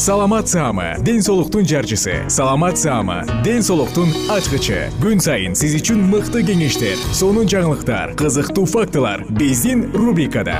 саламат саама ден соолуктун жарчысы. Саламат саама ден соолуктун ачкычы. Күн сайын сиз үчүн мыкты кеңештер сонун жаңылыктар кызыктуу фактылар биздин рубрикада.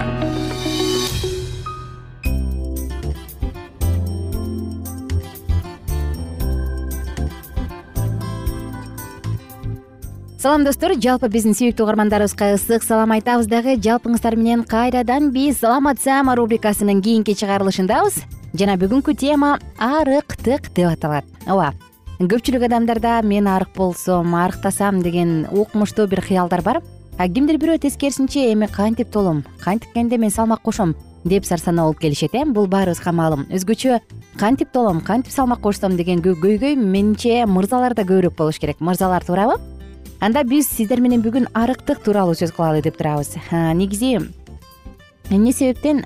Салам достор. Жалпы биздин сүйүктүү угармандарыбызга ысык салам айтабыз дагы. Жалпыңыздар менен кайрадан биз саламат саама рубрикасынын кийинки чыгарылышындабыз жана бүгүнкү тема арыктык деп аталат. Ооба көпчүлүк адамдарда мен арык болсом арыктасам деген укмуштуу бир кыялдар бар. А кимдир бирөө тескерисинче эми кантип толом кантипкенде мен салмак кошом? деп сарсанаа болуп келишет э? Бул баарыбызга маалым. Өзгөчө кантип толом кантип салмак кошсом? деген көйгөй менимче мырзаларда көбүрөөк болуш керек. Мырзалар туурабы? Анда биз сиздер менен бүгүн арыктык тууралуу сөз кылалы деп турабыз. Негизи эмне себептен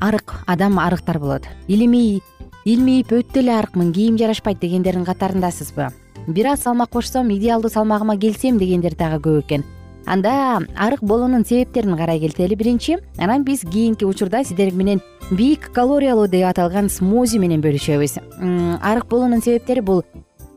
арык адам арыктар болот. Илимий илмийип өтө эле арыкмын кийим жарашпайт дегендердин катарындасызбы? Бир аз салмак кошсом идеалдуу салмагыма келсем дегендер дагы көп экен. Анда арык болуунун себептерин карай келсели биринчи анан биз кийинки учурда сиздер менен бийик калориялуу деп аталган смози менен бөлүшөбүз. Арык болуунун себептери бул.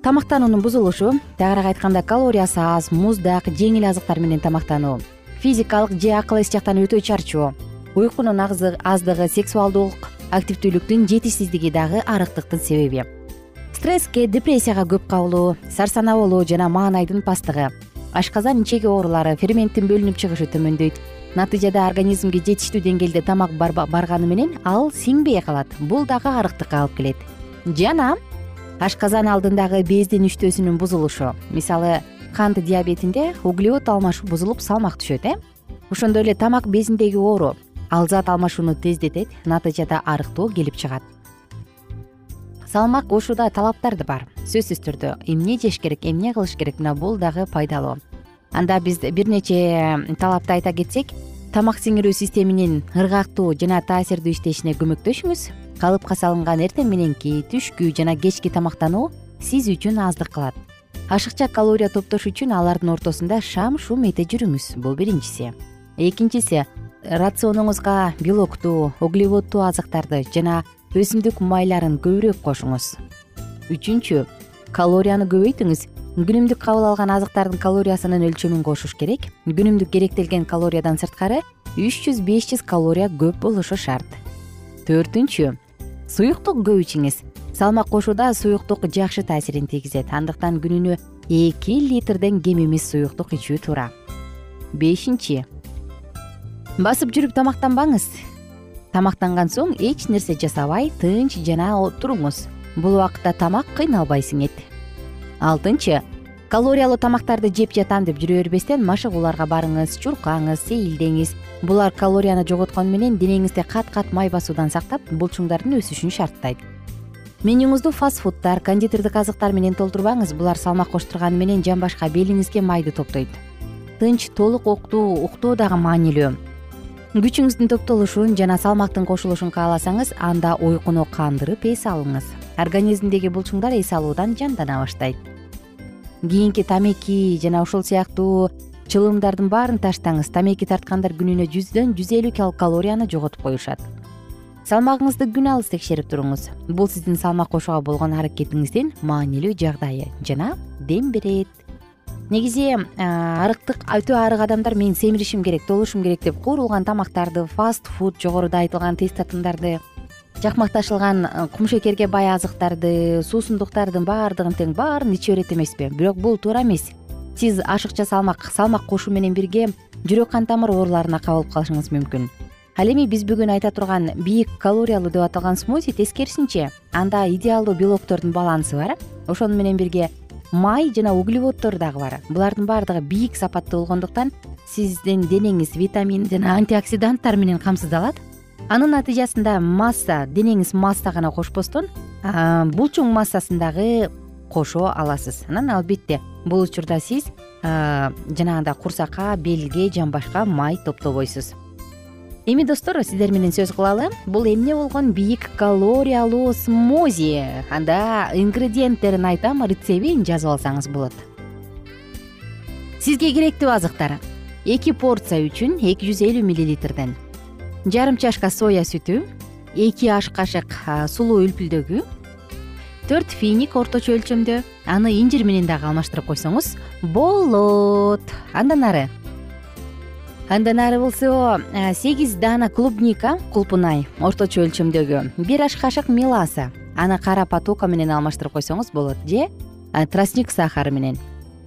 Тамактануунун бузулушу тагыраак айтканда калориясы аз муздак жеңил азыктар менен тамактануу. Физикалык же акыл эс жактан өтө чарчоо уйкунун аздыгы сексуалдуулук активдүүлүктүн жетишсиздиги дагы арыктыктын себеби. Стресске депрессияга көп кабылуу сарсанаа болуу жана маанайдын пасттыгы ашказан ичеги оорулары ферменттин бөлүнүп чыгышы төмөндөйт. Натыйжада организмге жетиштүү деңгээлде тамак барганы менен ал сиңбей калат. Бул дагы арыктыкка алып келет. Жана ашказан алдындагы бездин иштөөсүнүн бузулушу. Мисалы кант диабетинде углевод алмашуу бузулуп салмак түшөт э? Ошондой эле тамак безиндеги оору ал зат алмашууну тездетет натыйжада арыктоо келип чыгат. Салмак кошууда талаптар бар. Сөзсүз түрдө эмне жеш керек эмне кылыш керек мына бул дагы пайдалуу. Анда биз бир нече талапты айта кетсек тамак сиңирүү системинин ыргактуу жана таасирдүү иштешине көмөктөшүңүз. Калыпка салынган эртең мененки түшкү жана кечки тамактануу сиз үчүн аздык кылат. Ашыкча калория топтош үчүн алардын ортосунда шам шум эте жүрүңүз. Бул биринчиси. Экинчиси рационуңузга белоктуу углеводдуу азыктарды жана өсүмдүк майларын көбүрөөк кошуңуз. Үчүнчү калорияны көбөйтүңүз. Күнүмдүк кабыл алган азыктардын калориясынын өлчөмүн кошуш керек. Күнүмдүк керектелген калориядан сырткары үч жүз беш жүз калория көп болушу шарт. Төртүнчү суюктук көп ичиңиз. Салмак кошууда суюктук жакшы таасирин тийгизет. Андыктан күнүнө эки литрден кем эмес суюктук ичүү туура бешинчи басып жүрүп тамактанбаңыз. Тамактанган соң эч нерсе жасабай тынч жана туруңуз бул убакытта тамак кыйналбай сиңет алтынчы калориялуу тамактарды жеп жатам деп жүрө бербестен машыгууларга барыңыз чуркаңыз сейилдеңиз. Булар калорияны жоготкону менен денеңизде кат кат май басуудан сактап булчуңдардын өсүшүн шарттайт. Менюңузду фаст фудтар кондитердик азыктар менен толтурбаңыз. Булар салмак коштурганы менен жамбашка белиңизге майды топтойт. Тынч толук уктоо дагы маанилүү күчүңүздүн топтолушун жана салмактын кошулушун кааласаңыз анда уйкуну кандырып эс алыңыз. Организмдеги булчуңдар эс алуудан жандана баштайт. Кийинки тамеки жана ушул сыяктуу чылымдардын баарын таштаңыз. Тамеки тарткандар күнүнө жүздөн жүз элүү калорияны жоготуп коюшат. Салмагыңызды күн алыс текшерип туруңуз. Бул сиздин салмак кошууга болгон аракетиңиздин маанилүү жагдайы жана дем берет негизи арыктык өтө арык адамдар мен семиришим керек толушум керек деп куурулган тамактарды фаст фуд жогоруда айтылган тез татымдарды жакмакташылган кумшекерге бай азыктарды суусундуктардын баардыгын тең баарын иче берет эмеспи. Бирок бул туура эмес. Сиз ашыкча салмак салмак кошуу менен бирге жүрөк кан тамыр ооруларуна кабылып калышыңыз мүмкүн. Ал эми биз бүгүн айта турган бийик калориялуу деп аталган смузи тескерисинче анда идеалдуу белоктордун балансы бар. Ошону менен бирге май жана углеводдор дагы бар. Булардын баардыгы бийик сапаттуу болгондуктан сиздин денеңиз витамин жана антиоксиданттар менен камсыздалат. Анын натыйжасында масса денеңиз масса гана кошпостон булчуң массасын дагы кошо аласыз. Анан албетте бул учурда сиз жанагындай курсакка белге жамбашка май топтобойсуз эми достор сиздер менен сөз кылалы. Бул эмне болгон бийик калориялуу смузи? Анда ингредиенттерин айтам рецебин жазып алсаңыз болот. Сизге керектүү азыктар. Эки порция үчүн эки жүз элүү миллилитрден. Жарым чашка соя сүтү эки аш кашык сулуу үлпүлдөгү төрт финик орточо өлчөмдө аны инжир менен дагы алмаштырып койсоңуз болот. Андан ары андан ары болсо сегиз даана клубника кулпунай орточо өлчөмдөгү бир аш кашык меласа. Аны кара потока менен алмаштырып койсоңуз болот же тростник сахары менен.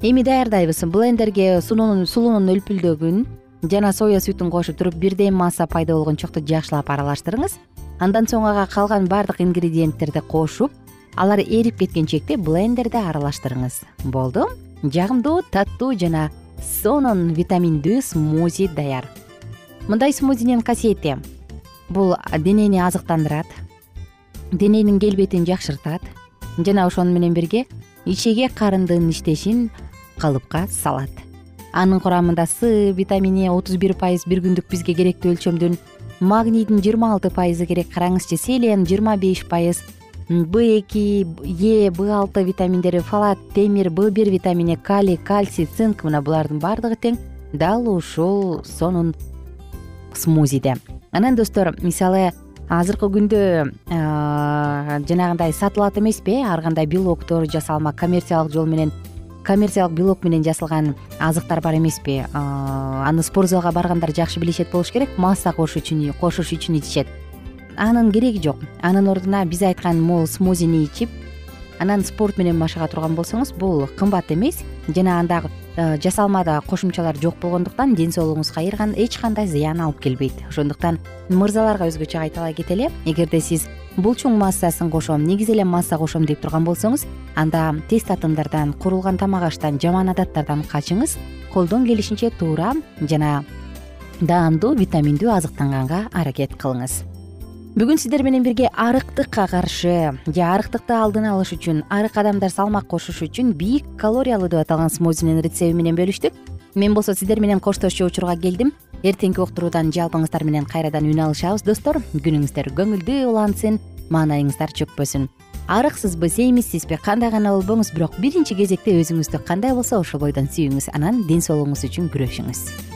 Эми даярдайбыз блендерге сулуунун үлпүлдөгүн жана соя сүтүн кошуп туруп бирдей масса пайда болгончокто жакшылап аралаштырыңыз. Андан соң ага калган баардык ингредиенттерди кошуп алар эрип кеткенчекти блендерде аралаштырыңыз. Болду? Жагымдуу таттуу жана сонун витаминдүү смузи даяр. Мындай смузинин касиети бул денени азыктандырат дененин келбетин жакшыртат жана ошону менен бирге ичеге карындын иштешин калыпка салат. Анын курамында с витамини отуз бир пайыз бир күндүк бизге керектүү өлчөмдүн магнийдин жыйырма алты пайызы керек караңызчы селен жыйырма беш пайыз б эки е б алты витаминдери фалат темир б бир витамини калий кальций цинк. Мына булардын баардыгы тең. Дал ушул сонун смузиде. Анан достор мисалы азыркы күндө жанагындай сатылат эмеспи ар кандай белоктор жасалма коммерциялык жол менен коммерциялык белок менен жасалган азыктар бар эмеспи аны спортзалга баргандар жакшы билишет болуш керек. Масса кошуш үчүн ичишет анын кереги жок. Анын ордуна биз айткан могул смузини ичип анан спорт менен машыга турган болсоңуз бул кымбат эмес. Жана анда э, жасалмада кошумчалар жок болгондуктан ден соолугуңузга эч кандай зыян алып келбейт. Ошондуктан мырзаларга өзгөчө айталай кетели эгерде сиз булчуң массасын кошом негизи эле масса кошом деп турган болсоңуз анда тез татымдардан курулган тамак аштан жаман адаттардан качыңыз. Колдон келишинче туура жана даамдуу витаминдүү азыктанганга аракет кылыңыз бүгүн сиздер менен бирге арыктыкка каршы же арыктыкты алдын алыш үчүн арык адамдар салмак кошуш үчүн бийик калориялуу деп аталган смузинин рецеби менен бөлүштүк. Мен болсо сиздер менен коштошчу учурга келдим. Эртеңки уктуруудан жалпыңыздар менен кайрадан үн алышабыз достор. Күнүңүздөр көңүлдүү улансын маанайыңыздар чөкпөсүн арыксызбы семизсизби кандай гана болбоңуз бирок биринчи кезекте өзүңүздү кандай болсо ошол бойдон сүйүңүз анан ден соолугуңуз үчүн күрөшүңүз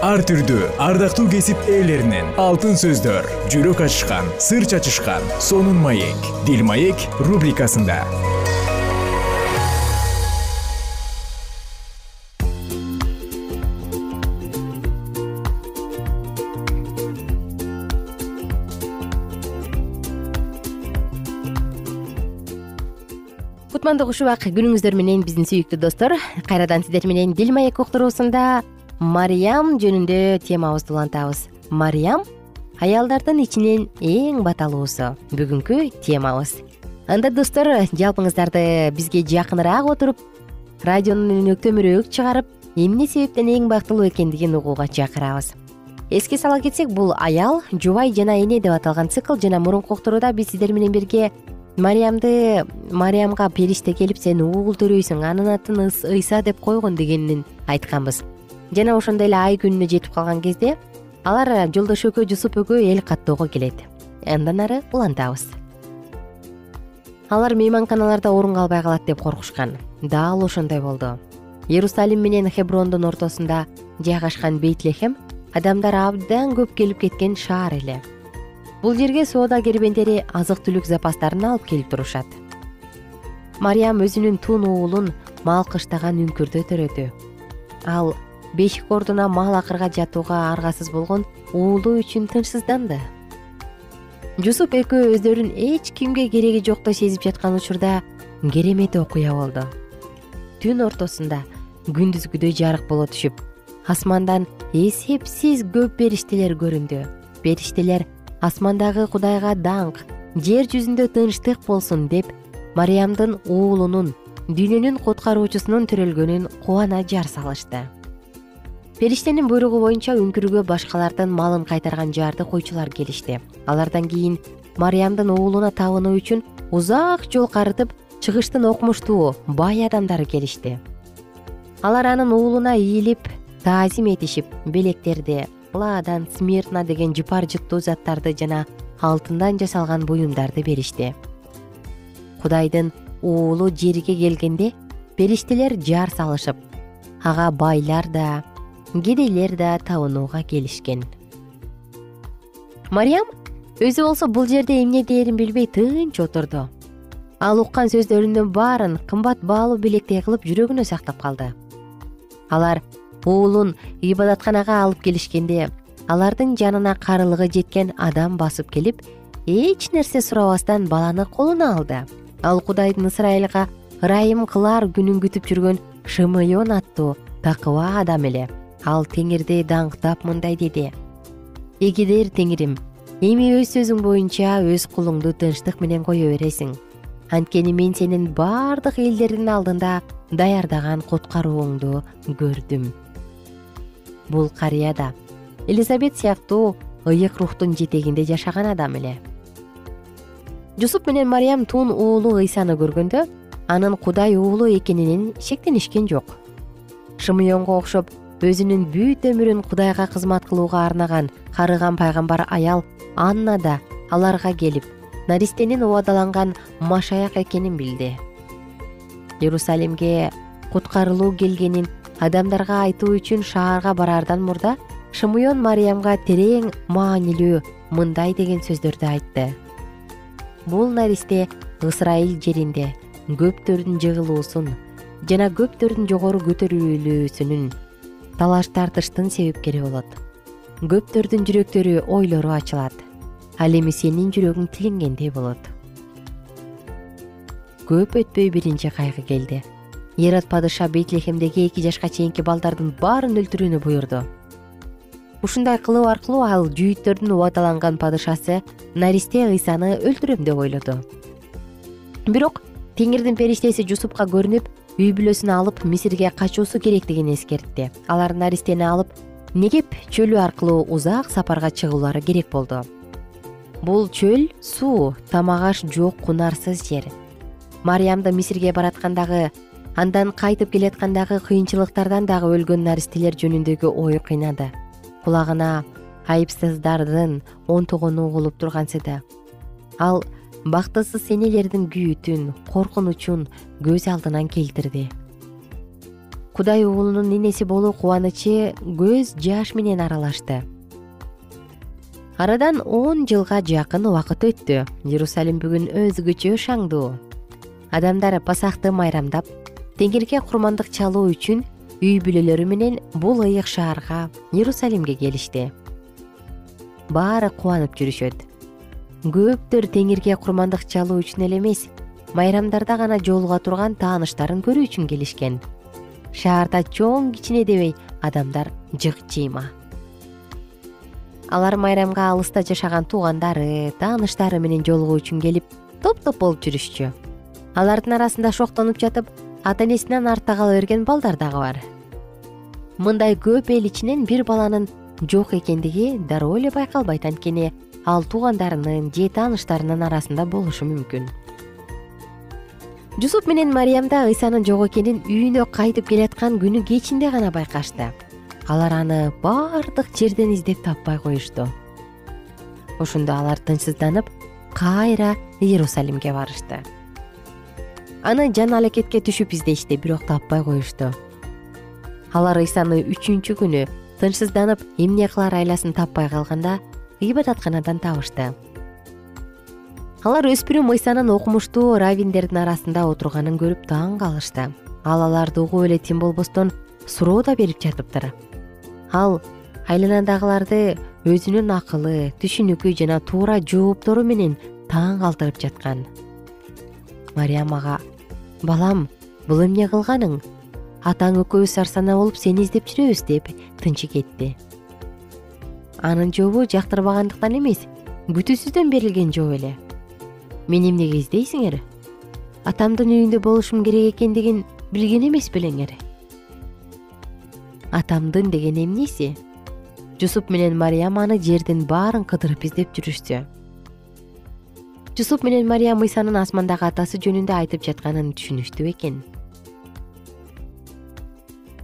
ар түрдүү ардактуу кесип ээлеринен. Алтын сөздөр жүрөк ачышкан сыр чачышкан сонун маек. Дил маек рубрикасында. Кутмандуу куш убак күнүңүздөр менен биздин сүйүктүү достор. Кайрадан сиздер менен дил маек уктуруусунда мариям жөнүндө темабызды улантабыз мариям аялдардын ичинен эң баталуусу. Бүгүнкү темабыз. Анда достор жалпыңыздарды бизге жакыныраак отуруп радионун үнүнө көмүрөөк чыгарып эмне себептен эң бактылуу экендигин угууга чакырабыз. Эске сала кетсек бул аял жубай жана эне деп аталган цикл жана мурунку уктурууда биз сиздер менен бирге мариямды мариямга периште келип сен угул төрөйсүң анын атын ыйса деп койгон дегенин айтканбыз жана ошондой эле ай күнүнө жетип калган кезде алар жолдош экөө жусуп экөө эл каттоого келет. Андан ары улантабыз. Алар мейманканаларда орунга албай калат деп коркушкан. Дал ошондой болду. Иерусалим менен хеброндун ортосунда жайгашкан бейтлехем адамдар абдан көп келип кеткен шаар эле. Бул жерге соода кербендери азык түлүк запастарын алып келип турушат. Мариям өзүнүн тун уулун мал кыштаган үңкүрдө төрөдү ал бешик ордуна мал акырга жатууга аргасыз болгон уулу үчүн тынчсызданды. Жусуп экөө өздөрүн эч кимге кереги жоктой сезип жаткан учурда керемет окуя болду. Түн ортосунда күндүзгүдөй жарык боло түшүп асмандан эсепсиз көп периштелер көрүндү. Периштелер асмандагы кудайга даңк жер жүзүндө тынчтык болсун деп мариямдын уулунун дүйнөнүн куткаруучусунун төрөлгөнүн кубана жар салышты периштенин буйругу боюнча үңкүргө башкалардын малын кайтарган жарды койчулар келишти. Алардан кийин мариямдын уулуна табынуу үчүн узак жол карытып чыгыштын окумуштуу бай адамдары келишти. Алар анын уулуна ийилип таазим этишип белектерди ладан смирна деген жыпар жыттуу заттарды жана алтындан жасалган буюмдарды беришти. Кудайдын уулу жерге келгенде периштелер жар салышып ага байлар да кедейлер да табынууга келишкен. Мариям өзү болсо бул жерде эмне дээрин билбей тынч отурду. Ал уккан сөздөрүнүн баарын кымбат баалуу белектей кылып жүрөгүнө сактап калды. Алар уулун ибадатканага алып келишкенде алардын жанына карылыгы жеткен адам басып келип эч нерсе сурабастан баланы колуна алды. Ал кудайдын ысрайылга ырайым кылар күнүн күтүп жүргөн шымыйон аттуу такыба адам эле ал теңирди даңктап мындай деди. Эгидер теңирим эми өз сөзүң боюнча өз кулуңду тынчтык менен кое бересиң. Анткени мен сенин бардык элдердин алдында даярдаган куткарууңду көрдүм бул карыя да элизабет сыяктуу ыйык рухтун жетегинде жашаган адам эле. Жусуп менен мариям тун уулу ыйсаны көргөндө анын кудай уулу экенинен шектенишкен жок. Шымыйонго окшоп өзүнүн бүт өмүрүн кудайга кызмат кылууга арнаган карыган пайгамбар аял анна да аларга келип наристенин убадаланган машаяк экенин билди. Иерусалимге куткарылуу келгенин адамдарга айтуу үчүн шаарга бараардан мурда шымуйон мариямга терең маанилүү мындай деген сөздөрдү айтты. Бул наристе ысрайыл жеринде көптөрдүн жыгылуусун жана көптөрдүн жогору көтөрүлүүсүнүн талаш тартыштын себепкери болот. Көптөрдүн жүрөктөрү ойлору ачылат ал эми сенин жүрөгүң тилингендей болот. Көп өтпөй биринчи кайгы келди. Эрод падыша бейтлехемдеги эки жашка чейинки балдардын баарын өлтүрүүнү буйрду ушундай кылуу аркылуу ал жүйүттөрдүн убадаланган падышасы наристе ыйсаны өлтүрөм деп ойлоду. Бирок теңирдин периштеси жусупка көрүнүп үй бүлөсүн алып мисирге качуусу керектигин эскертти. Алар наристени алып негеп чөлү аркылуу узак сапарга чыгуулары керек болду. Бул чөл суу тамак аш жок кунарсыз жер. Мариямды мисирге бараткандагы андан кайтып келаткандагы кыйынчылыктардан дагы өлгөн наристелер жөнүндөгү ою кыйнады. Кулагына айыпсыздардын онтогону угулуп тургансыды. Ал бактысыз энелердин күйүтүн коркунучун көз алдынан келтирди. Кудай уулунун энеси болуу кубанычы көз жаш менен аралашты. Арадан он жылга жакын убакыт өттү. Иерусалим бүгүн өзгөчө шаңдуу. Адамдар пасахты майрамдап теңирге курмандык чалуу үчүн үй бүлөлөрү менен бул ыйык шаарга иерусалимге келишти. Баары кубанып жүрүшөт көптөр теңирге курмандык чалуу үчүн эле эмес майрамдарда гана жолуга турган тааныштарын көрүү үчүн келишкен. Шаарда чоң кичине дебей адамдар жык жыйма алар майрамга алыста жашаган туугандары тааныштары менен жолугуу үчүн келип топ топ болуп жүрүшчү. Алардын арасында шоктонуп жатып ата энесинен артта кала берген балдар дагы бар. Мындай көп эл ичинен бир баланын жок экендиги дароо эле байкалбайт анткени ал туугандарынын же тааныштарынын арасында болушу мүмкүн. Жусуп менен мариям да ыйсанын жок экенин үйүнө кайтып келаткан күнү кечинде гана байкашты. Алар аны баардык жерден издеп таппай коюшту. Ошондо алар тынчсызданып кайра иерусалимге барышты. Аны жан алекетке түшүп издешти бирок таппай коюшту. Алар ыйсаны үчүнчү күнү тынчсызданып эмне кылар айласын таппай калганда ибадатканадан табышты. Алар өспүрүм ыйсанын окумуштуу раввиндердин арасында отурганын көрүп таң калышты. Ал аларды угуп эле тим болбостон суроо да берип жатыптыр. Ал айланадагыларды өзүнүн акылы түшүнүкү жана туура жооптору менен таң калтырып жаткан. Мариям ага балам бул эмне кылганың? Атаң экөөбүз сарсанаа болуп сени издеп жүрөбүз деп тынчы кетти анын жообу жактырбагандыктан эмес күтүүсүздөн берилген жооп эле. Мени эмнеге издейсиңер? Атамдын үйүндө болушум керек экендигин билген эмес белеңер. Атамдын деген эмнеси жусуп менен мариям аны жердин баарын кыдырып издеп жүрүшчү жусуп менен мариям ыйсанын асмандагы атасы жөнүндө айтып жатканын түшүнүштү бекен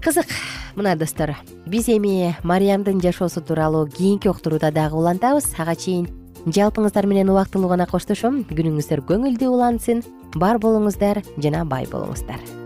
кызык мына достор биз эми мариямдын жашоосу тууралуу кийинки уктурууда дагы улантабыз. Ага чейин жалпыңыздар менен убактылуу гана коштошом. Күнүңүздөр көңүлдүү улансын. Бар болуңуздар жана бай болуңуздар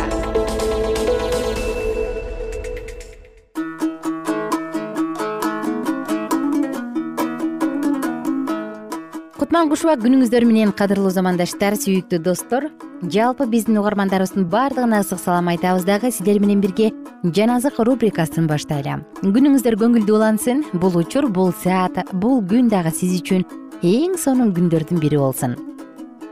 кушубак күнүңүздөр менен кадырлуу замандаштар сүйүктүү достор. Жалпы биздин угармандарыбыздын баардыгына ысык салам айтабыз дагы сиздер менен бирге жан азык рубрикасын баштайлы күнүңүздөр көңүлдүү улансын бул учур бул саат бул күн дагы сиз үчүн эң сонун күндөрдүн бири болсун.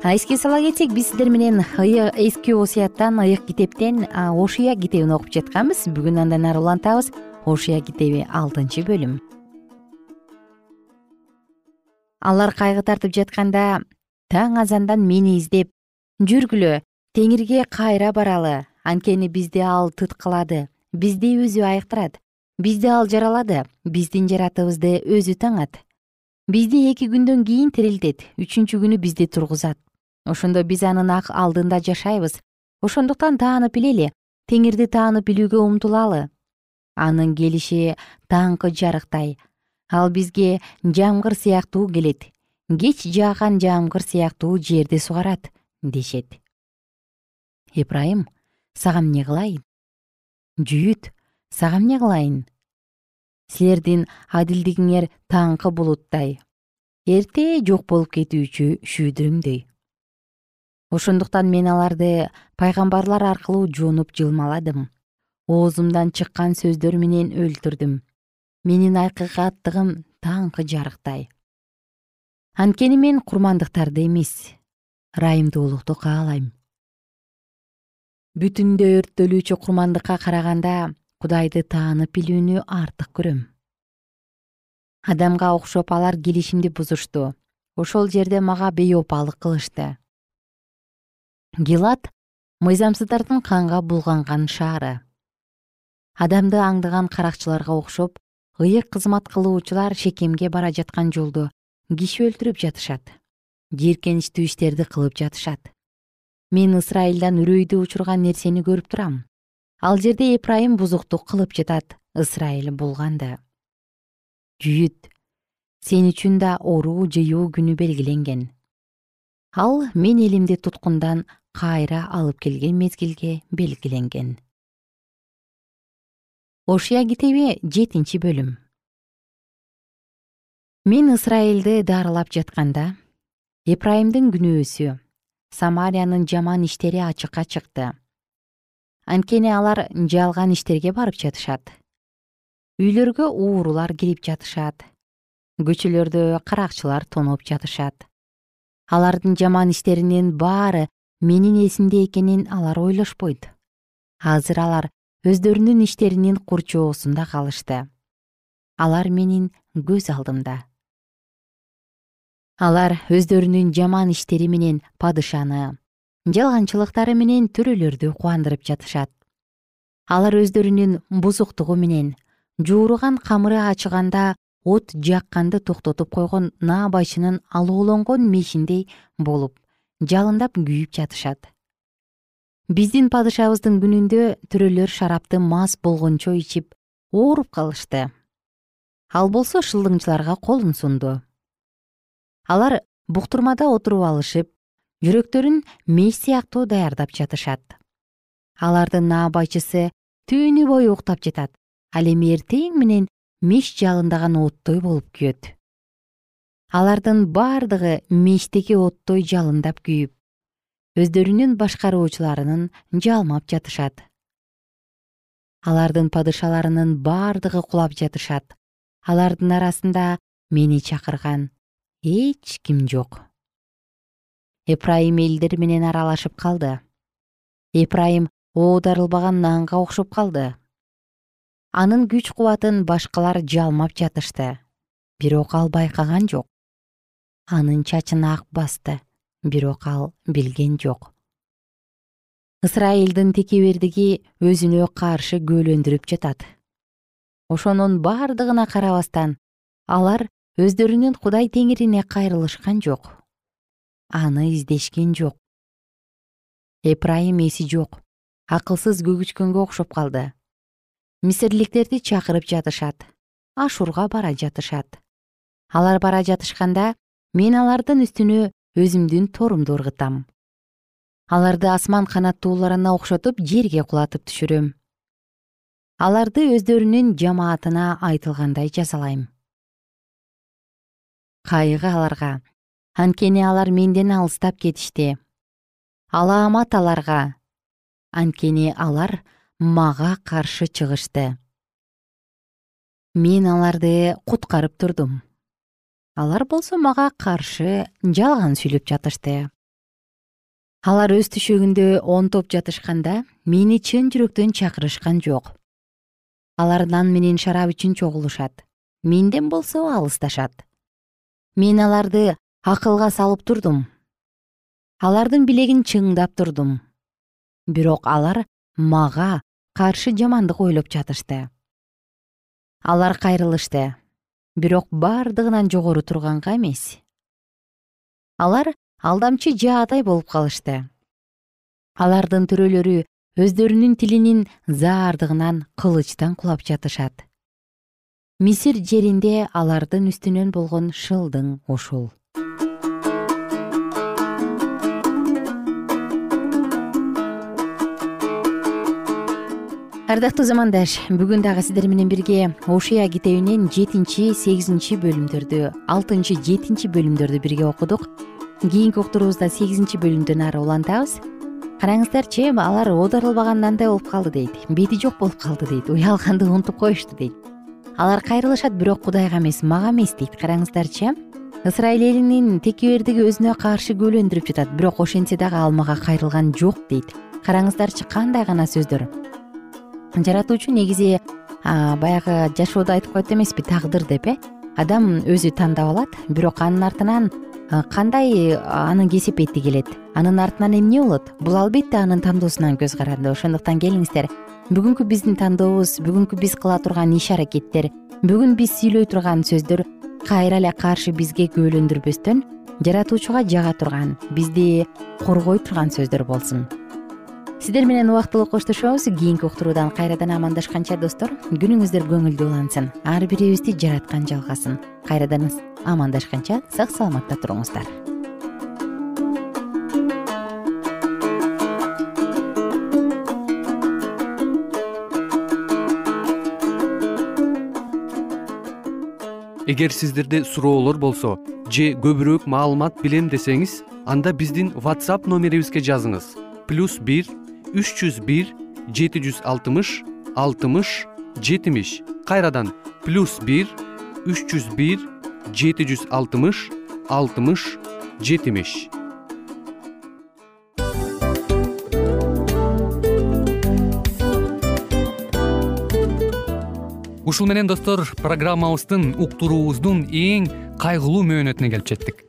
Эске сала кетсек биз сиздер менен эски осуяттан ыйык китептен ошуя китебин окуп жатканбыз. Бүгүн андан ары улантабыз. Ошуя китеби алтынчы бөлүм алар кайгы тартып жатканда таң азандан мени издеп жүргүлө теңирге кайра баралы. Анткени бизди ал тыткылады бизди өзү айыктырат. Бизди ал жаралады. Биздин жаратыбызды өзү таңат. Бизди эки күндөн кийин тирилтет. Үчүнчү күнү бизди тургузат. Ошондо биз анын ак алдында жашайбыз. Ошондуктан таанып билели теңирди таанып билүүгө умтулалы. Анын келиши таңкы жарыктай ал бизге жамгыр сыяктуу келет. Кеч жааган жамгыр сыяктуу жерди сугарат дешет. Ибрайым сага эмне кылайын? Жүйүт сага эмне кылайын? Силердин адилдигиңер таңкы булуттай. Эрте жок болуп кетүүчү шүйдүрүмдөй ошондуктан мен аларды пайгамбарлар аркылуу жонуп жылмаладым. Оозумдан чыккан сөздөр менен өлтүрдүм менин акыйкаттыгым таңкы жарыктай. Анткени мен курмандыктарды эмес ырайымдуулукту каалайм бүтүндөй өрттөлүүчү курмандыкка караганда кудайды таанып билүүнү артык көрөм. Адамга окшоп алар келишимди бузушту. Ошол жерде мага бейопалык кылышты. Гилат мыйзамсыздардын канга булганган шаары. Адамды аңдыган каракчыларга окшоп ыйык кызмат кылуучулар шекемге бара жаткан жолдо киши өлтүрүп жатышат жийиркеничтүү иштерди кылып жатышат. Мен ысрайылдан үрөйдү учурган нерсени көрүп турам. Ал жерде эпрайым бузуктук кылып жатат ысрайыл булганды жүйүт сен үчүн да оруу жыюу күнү белгиленген. Ал мен элимди туткундан кайра алып келген мезгилге белгиленген ошуя китеби жетинчи бөлүм. Мен ысрайылды дарылап жатканда эпрайымдын күнөөсү самариянын жаман иштери ачыкка чыкты. Анткени алар жалган иштерге барып жатышат. Үйлөргө уурулар кирип жатышат. Көчөлөрдө каракчылар тоноп жатышат. Алардын жаман иштеринин баары менин эсимде экенин алар ойлошпойт. Азыр алар өздөрүнүн иштеринин курчоосунда калышты. Алар менин көз алдымда. Алар өздөрүнүн жаман иштери менен падышаны жалганчылыктары менен төрөлөрдү кубандырып жатышат. Алар өздөрүнүн бузуктугу менен жууруган камыры ачыганда от жакканды токтотуп койгон наабайчынын алоолонгон мешиндей болуп жалындап күйүп жатышат биздин падышабыздын күнүндө төрөлөр шарапты мас болгончо ичип ооруп калышты. Ал болсо шылдыңчыларга колун сунду. Алар буктурмада отуруп алышып жүрөктөрүн меш сыяктуу даярдап жатышат. Алардын наабайчысы түнү бою уктап жатат ал эми эртең менен меш жалындаган оттой болуп күйөт. Алардын бардыгы мештеги оттой жалындап күйүп өздөрүнүн башкаруучуларынын жалмап жатышат. Алардын падышаларынын бардыгы кулап жатышат. Алардын арасында мени чакырган эч ким жок. Эпрайым элдер менен аралашып калды. Эпрайым оодарылбаган нанга окшоп калды. Анын күч кубатын башкалар жалмап жатышты. Бирок ал байкаган жок. Анын чачын ак басты бирок ал билген жок. Ысрайылдын текебердиги өзүнө каршы күбөлөндүрүп жатат. Ошонун бардыгына карабастан алар өздөрүнүн кудай теңирине кайрылышкан жок. Аны издешкен жок. Эпрайым эси жок. Акылсыз көгүчкөнгө окшоп калды. Мисирликтерди чакырып жатышат. Ашурга бара жатышат. Алар бара жатышканда мен алардын үстүнө өзүмдүн торумду ыргытам аларды асман канаттууларына окшотуп жерге кулатып түшүрөм. Аларды өздөрүнүн жамаатына айтылгандай жазалайм кайгы аларга. Анткени алар менден алыстап кетишти алаамат аларга. Анткени алар мага каршы чыгышты. Мен аларды куткарып турдум алар болсо мага каршы жалган сүйлөп жатышты. Алар өз түшөгүндө онтоп жатышканда мени чын жүрөктөн чакырышкан жок. Алар нан менен шарап үчүн чогулушат. Менден болсо алысташат. Мен аларды акылга салып турдум. Алардын билегин чыңдап турдум. Бирок алар мага каршы жамандык ойлоп жатышты. Алар кайрылышты бирок бардыгынан жогору турганга эмес. Алар алдамчы жаадай болуп калышты. Алардын төрөлөрү өздөрүнүн тилинин заардыгынан кылычтан кулап жатышат. Мисир жеринде алардын үстүнөн болгон шылдың ушул ардактуу замандаш бүгүн дагы сиздер менен бирге ошуя китебинен жетинчи сегизинчи бөлүмдөрдү алтынчы жетинчи бөлүмдөрдү бирге окудук. Кийинки уктуруубузда сегизинчи бөлүмдөн ары улантабыз. Караңыздарчы алар оодарылбаган нандай болуп калды дейт. Бети жок болуп калды дейт. Уялганды унутуп коюшту дейт. Алар кайрылышат бирок кудайга эмес мага эмес дейт. Караңыздарчы ысрайыл элинин текебердиги өзүнө каршы күбөлөндүрүп жатат. Бирок ошентсе дагы ал мага кайрылган жок дейт. Караңыздарчы кандай гана сөздөр жаратуучу негизи баягы жашоодо айтып коет эмеспи тагдыр деп э? Адам өзү тандап алат бирок анын артынан кандай аны кесип эти келет? Анын артынан эмне болот? Бул албетте анын тандоосунан көз каранды. Ошондуктан келиңиздер. Бүгүнкү биздин тандообуз бүгүнкү биз кыла турган иш аракеттер бүгүн биз сүйлөй турган сөздөр кайра эле каршы бизге күбөлөндүрбөстөн жаратуучуга жага турган бизди коргой турган сөздөр болсун сиздер менен убактылуу коштошобуз. Кийинки уктуруудан кайрадан амандашканча достор күнүңүздөр көңүлдүү улансын ар бирибизди жараткан жалгасын. Кайрадан амандашканча сак саламатта туруңуздар. Эгер сиздерде суроолор болсо же көбүрөөк маалымат билем десеңиз анда биздин whatsapp номерибизге жазыңыз. Плюс бир үч жүз бир жети жүз алтымыш алтымыш жетимиш. Кайрадан плюс бир үч жүз бир жети жүз алтымыш алтымыш жетимиш. Ушул менен достор программабыздын уктуруубуздун эң кайгылуу мөөнөтүнө келип жеттик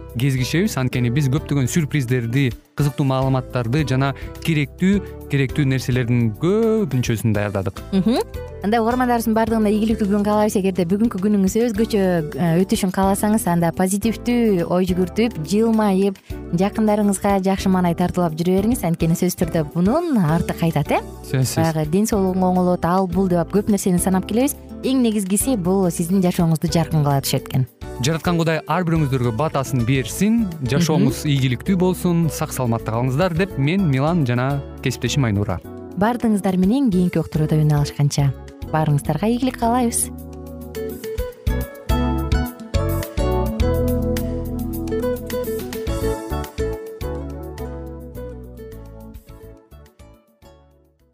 кезигишебиз анткени биз көптөгөн сюрприздерди кызыктуу маалыматтарды жана керектүү керектүү нерселердин көбүнчөсүн даярдадык. Андай угармандарыбыздын баардыгына ийгиликтүү күн каалайбыз. Эгерде бүгүнкү күнүңүз өзгөчө э, өтүшүн кааласаңыз анда позитивдүү ой жүгүртүп жылмайып жакындарыңызга жакшы маанай тартуулап жүрө бериңиз анткени сөзсүз түрдө мунун арты кайтат э? Сөзсүз. Баягы ден соолугуң оңолот ал бул деп көп нерсени санап келебиз эң негизгиси бул сиздин жашооңузду жаркын кыла түшөт экен. Жараткан кудай ар бирөөңүздөргө батасын берсин жашооңуз ийгиликтүү болсун сак саламатта калыңыздар деп мен милан жана кесиптешим айнура. Баардыгыңыздар менен кийинки уктурууда үн алышканча. Баарыңыздарга ийгилик каалайбыз